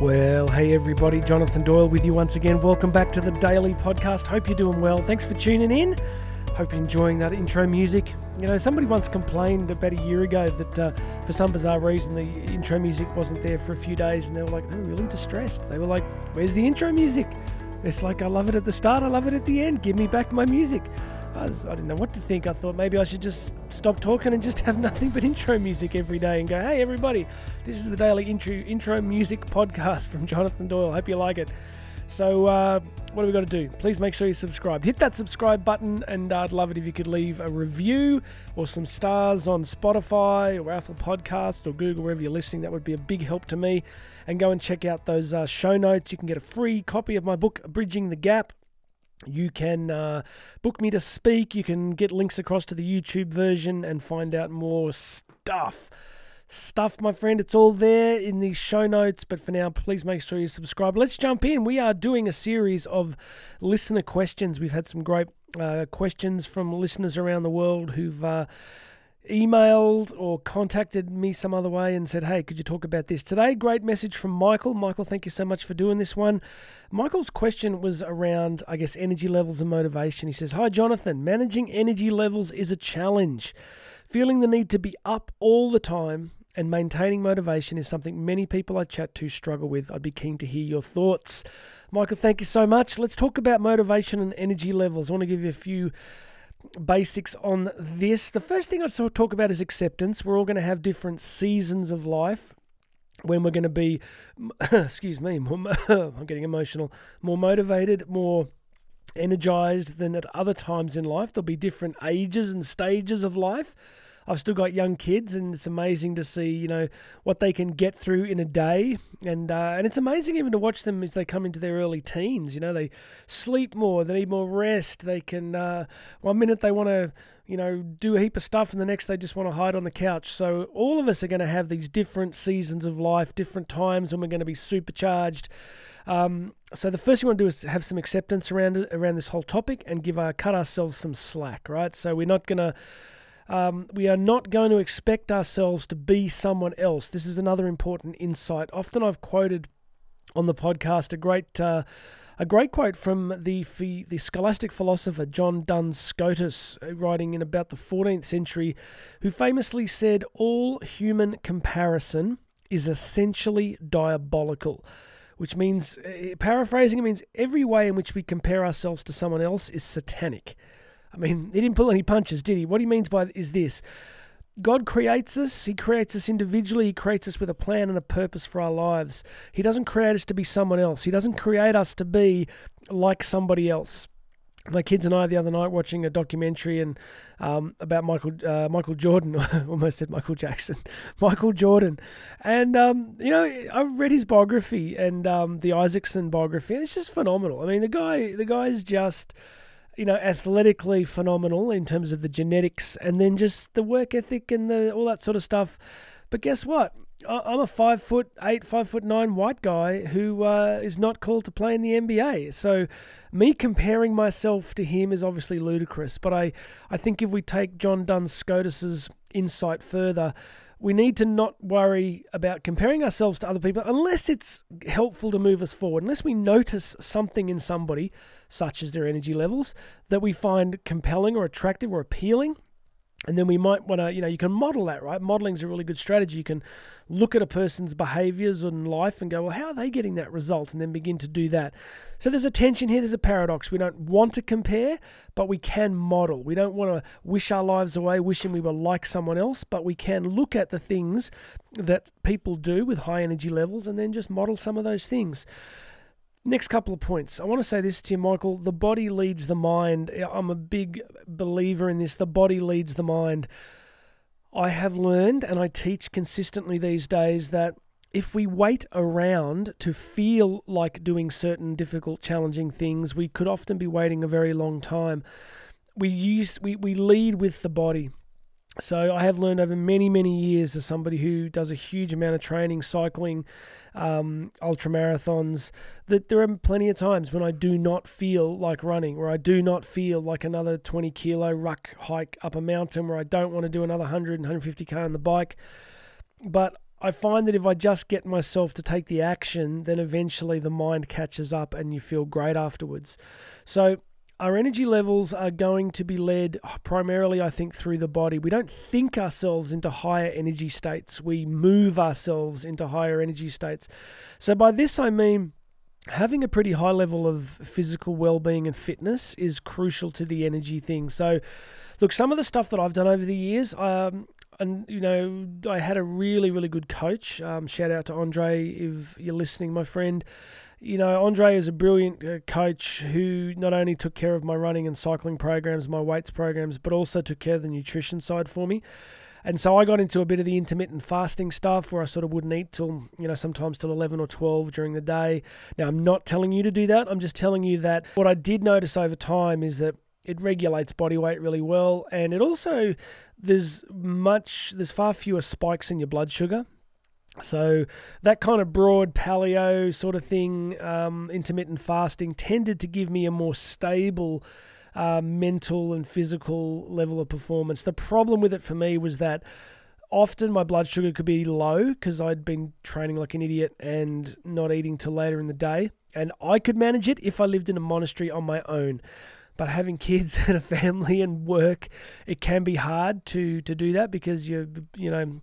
Well, hey everybody, Jonathan Doyle with you once again. Welcome back to the Daily Podcast. Hope you're doing well. Thanks for tuning in. Hope you're enjoying that intro music. You know, somebody once complained about a year ago that uh, for some bizarre reason the intro music wasn't there for a few days, and they were like, they were really distressed. They were like, "Where's the intro music?" It's like I love it at the start, I love it at the end. Give me back my music. I, was, I didn't know what to think. I thought maybe I should just stop talking and just have nothing but intro music every day and go, hey, everybody, this is the daily intro, intro music podcast from Jonathan Doyle. Hope you like it. So, uh, what do we got to do? Please make sure you subscribe. Hit that subscribe button, and I'd love it if you could leave a review or some stars on Spotify or Apple Podcasts or Google, wherever you're listening. That would be a big help to me. And go and check out those uh, show notes. You can get a free copy of my book, Bridging the Gap. You can uh, book me to speak. You can get links across to the YouTube version and find out more stuff. Stuff, my friend, it's all there in the show notes. But for now, please make sure you subscribe. Let's jump in. We are doing a series of listener questions. We've had some great uh, questions from listeners around the world who've. Uh, emailed or contacted me some other way and said, Hey, could you talk about this today? Great message from Michael. Michael, thank you so much for doing this one. Michael's question was around, I guess, energy levels and motivation. He says, Hi, Jonathan. Managing energy levels is a challenge. Feeling the need to be up all the time and maintaining motivation is something many people I chat to struggle with. I'd be keen to hear your thoughts. Michael, thank you so much. Let's talk about motivation and energy levels. I want to give you a few basics on this. The first thing I'd talk about is acceptance. We're all going to have different seasons of life when we're going to be, excuse me, more, I'm getting emotional, more motivated, more energized than at other times in life. There'll be different ages and stages of life. I've still got young kids, and it's amazing to see you know what they can get through in a day, and uh, and it's amazing even to watch them as they come into their early teens. You know, they sleep more, they need more rest. They can uh, one minute they want to you know do a heap of stuff, and the next they just want to hide on the couch. So all of us are going to have these different seasons of life, different times when we're going to be supercharged. Um, so the first thing we want to do is have some acceptance around it, around this whole topic, and give our cut ourselves some slack. Right, so we're not going to um, we are not going to expect ourselves to be someone else. This is another important insight. Often I've quoted on the podcast a great. Uh, a great quote from the the scholastic philosopher John Duns Scotus, uh, writing in about the 14th century, who famously said, "All human comparison is essentially diabolical." Which means, uh, paraphrasing, it means every way in which we compare ourselves to someone else is satanic. I mean, he didn't pull any punches, did he? What he means by is this. God creates us. He creates us individually. He creates us with a plan and a purpose for our lives. He doesn't create us to be someone else. He doesn't create us to be like somebody else. My kids and I the other night watching a documentary and um, about Michael uh, Michael Jordan, almost said Michael Jackson, Michael Jordan, and um, you know I've read his biography and um, the Isaacson biography, and it's just phenomenal. I mean the guy the guy is just you know, athletically phenomenal in terms of the genetics and then just the work ethic and the all that sort of stuff. But guess what? I'm a five foot eight, five foot nine white guy who uh, is not called to play in the NBA. So, me comparing myself to him is obviously ludicrous. But I, I think if we take John Duns Scotus's insight further, we need to not worry about comparing ourselves to other people unless it's helpful to move us forward. Unless we notice something in somebody, such as their energy levels, that we find compelling or attractive or appealing and then we might want to, you know, you can model that, right? Modeling is a really good strategy. You can look at a person's behaviors and life and go, well, how are they getting that result? And then begin to do that. So there's a tension here, there's a paradox. We don't want to compare, but we can model. We don't want to wish our lives away, wishing we were like someone else, but we can look at the things that people do with high energy levels and then just model some of those things. Next couple of points. I want to say this to you, Michael. The body leads the mind. I'm a big believer in this. The body leads the mind. I have learned and I teach consistently these days that if we wait around to feel like doing certain difficult, challenging things, we could often be waiting a very long time. We use we, we lead with the body. So I have learned over many, many years as somebody who does a huge amount of training, cycling, um, ultra marathons, that there are plenty of times when I do not feel like running, or I do not feel like another 20 kilo ruck hike up a mountain, where I don't want to do another 100 and 150k on the bike. But I find that if I just get myself to take the action, then eventually the mind catches up and you feel great afterwards. So, our energy levels are going to be led primarily, I think, through the body. We don't think ourselves into higher energy states, we move ourselves into higher energy states. So, by this, I mean having a pretty high level of physical well being and fitness is crucial to the energy thing. So, look, some of the stuff that I've done over the years, um, and you know, I had a really, really good coach. Um, shout out to Andre if you're listening, my friend you know, Andre is a brilliant uh, coach who not only took care of my running and cycling programs, my weights programs, but also took care of the nutrition side for me. And so I got into a bit of the intermittent fasting stuff where I sort of wouldn't eat till, you know, sometimes till 11 or 12 during the day. Now, I'm not telling you to do that. I'm just telling you that what I did notice over time is that it regulates body weight really well. And it also, there's much, there's far fewer spikes in your blood sugar. So that kind of broad paleo sort of thing, um, intermittent fasting, tended to give me a more stable uh, mental and physical level of performance. The problem with it for me was that often my blood sugar could be low because I'd been training like an idiot and not eating till later in the day. And I could manage it if I lived in a monastery on my own. But having kids and a family and work, it can be hard to to do that because you you know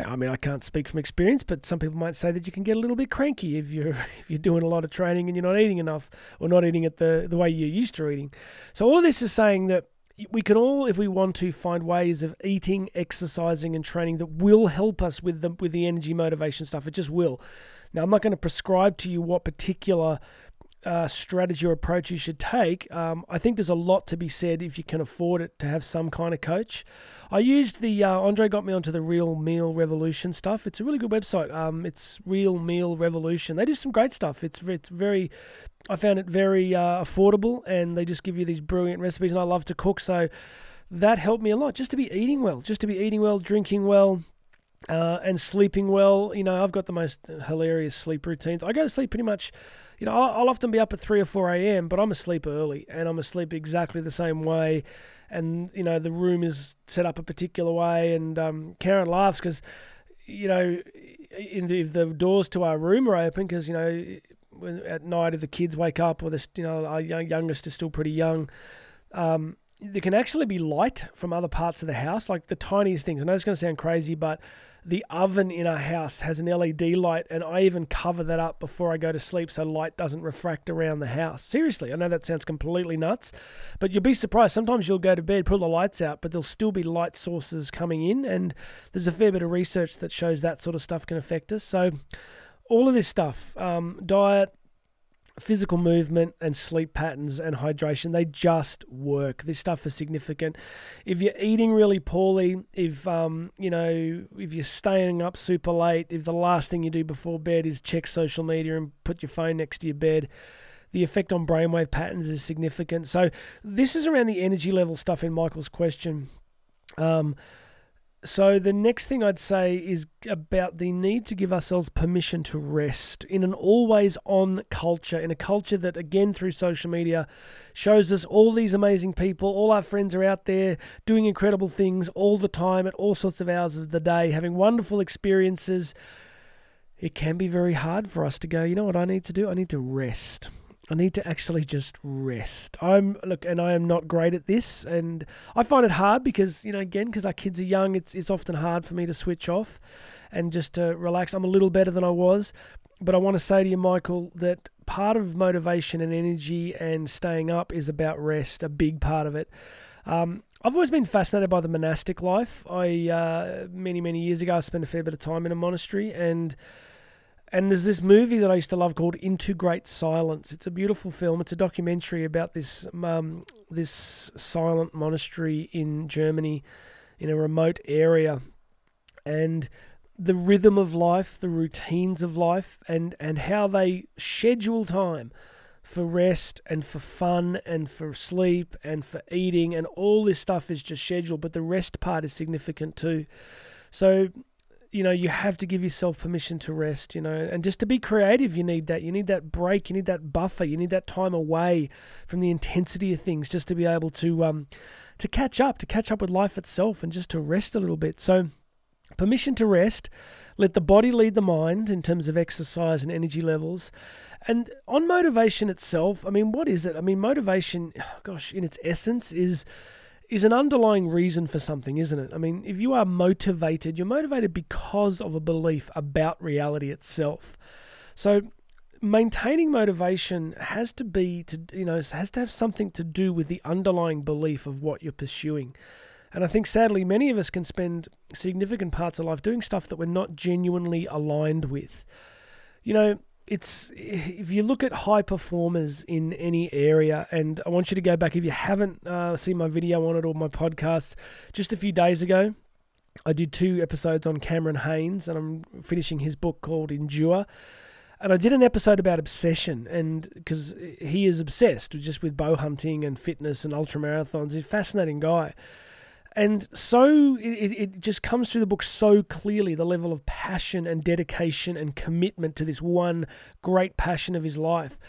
I mean, I can't speak from experience, but some people might say that you can get a little bit cranky if you're if you're doing a lot of training and you're not eating enough or not eating it the the way you're used to eating. So all of this is saying that we can all, if we want to, find ways of eating, exercising, and training that will help us with the with the energy motivation stuff. It just will. Now, I'm not going to prescribe to you what particular uh, strategy or approach you should take, um, I think there's a lot to be said if you can afford it to have some kind of coach. I used the uh, Andre got me onto the Real Meal Revolution stuff. It's a really good website. Um, it's Real Meal Revolution. They do some great stuff. It's it's very, I found it very uh, affordable, and they just give you these brilliant recipes. And I love to cook, so that helped me a lot. Just to be eating well, just to be eating well, drinking well. Uh, and sleeping well, you know, I've got the most hilarious sleep routines. I go to sleep pretty much you know, I'll often be up at 3 or 4 a.m., but I'm asleep early and I'm asleep exactly the same way. And, you know, the room is set up a particular way. And um, Karen laughs because, you know, in the, the doors to our room are open, because, you know, at night if the kids wake up or the, you know, our youngest is still pretty young, um, there can actually be light from other parts of the house, like the tiniest things. I know it's going to sound crazy, but the oven in our house has an LED light, and I even cover that up before I go to sleep so light doesn't refract around the house. Seriously, I know that sounds completely nuts, but you'll be surprised. Sometimes you'll go to bed, pull the lights out, but there'll still be light sources coming in, and there's a fair bit of research that shows that sort of stuff can affect us. So, all of this stuff, um, diet, physical movement and sleep patterns and hydration they just work. This stuff is significant. If you're eating really poorly if um you know if you're staying up super late if the last thing you do before bed is check social media and put your phone next to your bed the effect on brainwave patterns is significant. So this is around the energy level stuff in michael's question. Um so, the next thing I'd say is about the need to give ourselves permission to rest in an always on culture, in a culture that, again, through social media, shows us all these amazing people. All our friends are out there doing incredible things all the time at all sorts of hours of the day, having wonderful experiences. It can be very hard for us to go, you know what I need to do? I need to rest. I need to actually just rest. I'm look, and I am not great at this, and I find it hard because you know, again, because our kids are young, it's it's often hard for me to switch off and just to relax. I'm a little better than I was, but I want to say to you, Michael, that part of motivation and energy and staying up is about rest. A big part of it. Um, I've always been fascinated by the monastic life. I uh, many many years ago, I spent a fair bit of time in a monastery and and there's this movie that I used to love called Into Great Silence. It's a beautiful film. It's a documentary about this um, this silent monastery in Germany, in a remote area, and the rhythm of life, the routines of life, and and how they schedule time for rest and for fun and for sleep and for eating and all this stuff is just scheduled, but the rest part is significant too. So you know you have to give yourself permission to rest you know and just to be creative you need that you need that break you need that buffer you need that time away from the intensity of things just to be able to um to catch up to catch up with life itself and just to rest a little bit so permission to rest, let the body lead the mind in terms of exercise and energy levels. And on motivation itself, I mean, what is it? I mean, motivation, gosh, in its essence, is is an underlying reason for something, isn't it? I mean, if you are motivated, you're motivated because of a belief about reality itself. So maintaining motivation has to be to you know has to have something to do with the underlying belief of what you're pursuing. And I think sadly many of us can spend significant parts of life doing stuff that we're not genuinely aligned with. You know, it's if you look at high performers in any area, and I want you to go back if you haven't uh, seen my video on it or my podcast just a few days ago. I did two episodes on Cameron Hanes, and I'm finishing his book called Endure. And I did an episode about obsession, and because he is obsessed just with bow hunting and fitness and ultra marathons, he's a fascinating guy. And so it, it just comes through the book so clearly the level of passion and dedication and commitment to this one great passion of his life.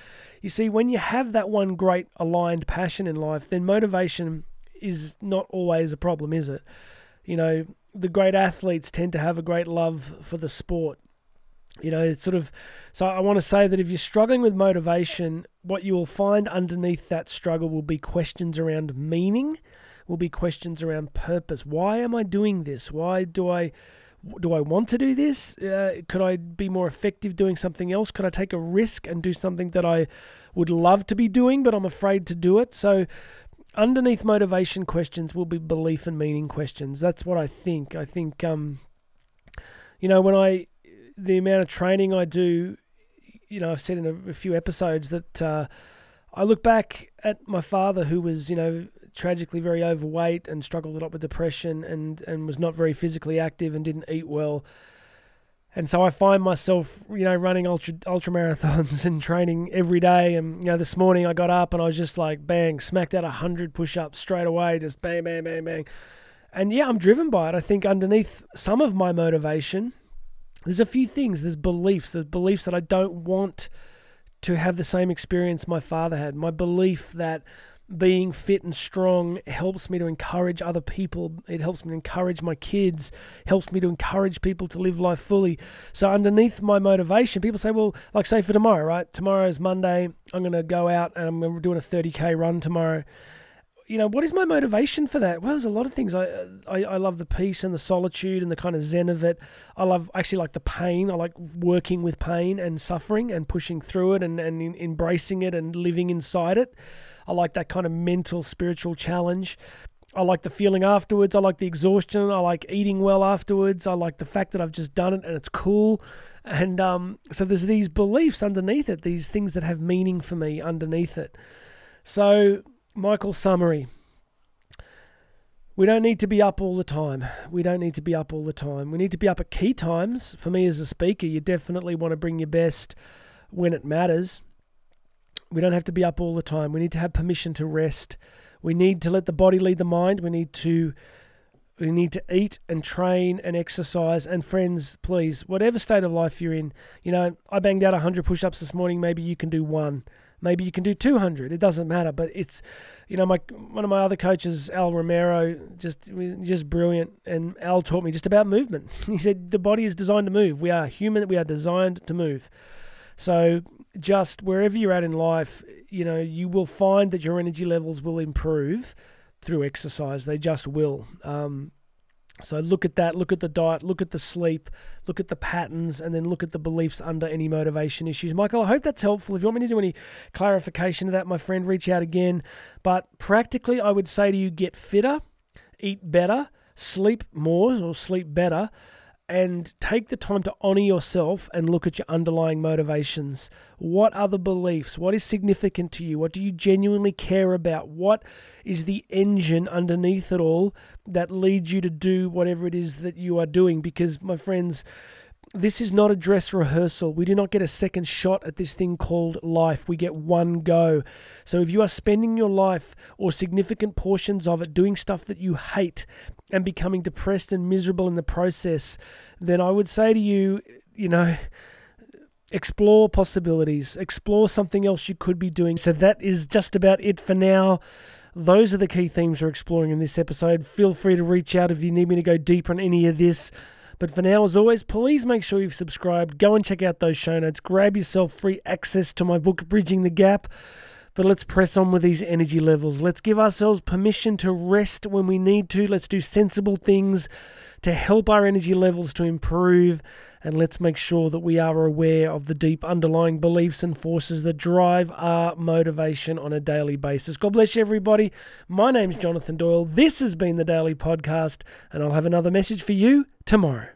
You see, when you have that one great aligned passion in life, then motivation is not always a problem, is it? You know, the great athletes tend to have a great love for the sport. You know, it's sort of so I want to say that if you're struggling with motivation, what you will find underneath that struggle will be questions around meaning will be questions around purpose. Why am I doing this? Why do I do I want to do this? Uh, could I be more effective doing something else? Could I take a risk and do something that I would love to be doing, but I'm afraid to do it? So, underneath motivation questions will be belief and meaning questions. That's what I think. I think, um, you know, when I, the amount of training I do, you know, I've said in a, a few episodes that uh, I look back at my father who was, you know, tragically very overweight and struggled a lot with depression and, and was not very physically active and didn't eat well. And so I find myself, you know, running ultra ultra marathons and training every day. And you know, this morning I got up and I was just like, bang, smacked out hundred push-ups straight away, just bang, bang, bang, bang. And yeah, I'm driven by it. I think underneath some of my motivation, there's a few things. There's beliefs. There's beliefs that I don't want to have the same experience my father had. My belief that being fit and strong helps me to encourage other people. It helps me to encourage my kids, helps me to encourage people to live life fully. So, underneath my motivation, people say, well, like, say for tomorrow, right? Tomorrow is Monday. I'm going to go out and I'm doing a 30K run tomorrow. You know, what is my motivation for that? Well, there's a lot of things. I, I, I love the peace and the solitude and the kind of zen of it. I love actually like the pain. I like working with pain and suffering and pushing through it and, and embracing it and living inside it. I like that kind of mental, spiritual challenge. I like the feeling afterwards. I like the exhaustion. I like eating well afterwards. I like the fact that I've just done it and it's cool. And um, so there's these beliefs underneath it, these things that have meaning for me underneath it. So, Michael, summary. We don't need to be up all the time. We don't need to be up all the time. We need to be up at key times. For me as a speaker, you definitely want to bring your best when it matters. We don't have to be up all the time. We need to have permission to rest. We need to let the body lead the mind. We need to we need to eat and train and exercise. And friends, please, whatever state of life you're in, you know, I banged out 100 push-ups this morning. Maybe you can do one. Maybe you can do 200. It doesn't matter. But it's, you know, my one of my other coaches, Al Romero, just just brilliant. And Al taught me just about movement. He said the body is designed to move. We are human. We are designed to move. So just wherever you're at in life, you know, you will find that your energy levels will improve through exercise. They just will. Um, so look at that, look at the diet, look at the sleep, look at the patterns, and then look at the beliefs under any motivation issues. Michael, I hope that's helpful. If you want me to do any clarification of that, my friend, reach out again. But practically, I would say to you get fitter, eat better, sleep more or sleep better and take the time to honor yourself and look at your underlying motivations. What are the beliefs? What is significant to you? What do you genuinely care about? What is the engine underneath it all that leads you to do whatever it is that you are doing? Because, my friends, this is not a dress rehearsal. We do not get a second shot at this thing called life. We get one go. So if you are spending your life or significant portions of it doing stuff that you hate and becoming depressed and miserable in the process, then I would say to you, you know, explore possibilities, explore something else you could be doing. So that is just about it for now. Those are the key themes we're exploring in this episode. Feel free to reach out if you need me to go deeper on any of this. But for now, as always, please make sure you've subscribed. Go and check out those show notes. Grab yourself free access to my book, Bridging the Gap. But let's press on with these energy levels. Let's give ourselves permission to rest when we need to. Let's do sensible things to help our energy levels to improve. And let's make sure that we are aware of the deep underlying beliefs and forces that drive our motivation on a daily basis. God bless you, everybody. My name's Jonathan Doyle. This has been the Daily Podcast, and I'll have another message for you tomorrow.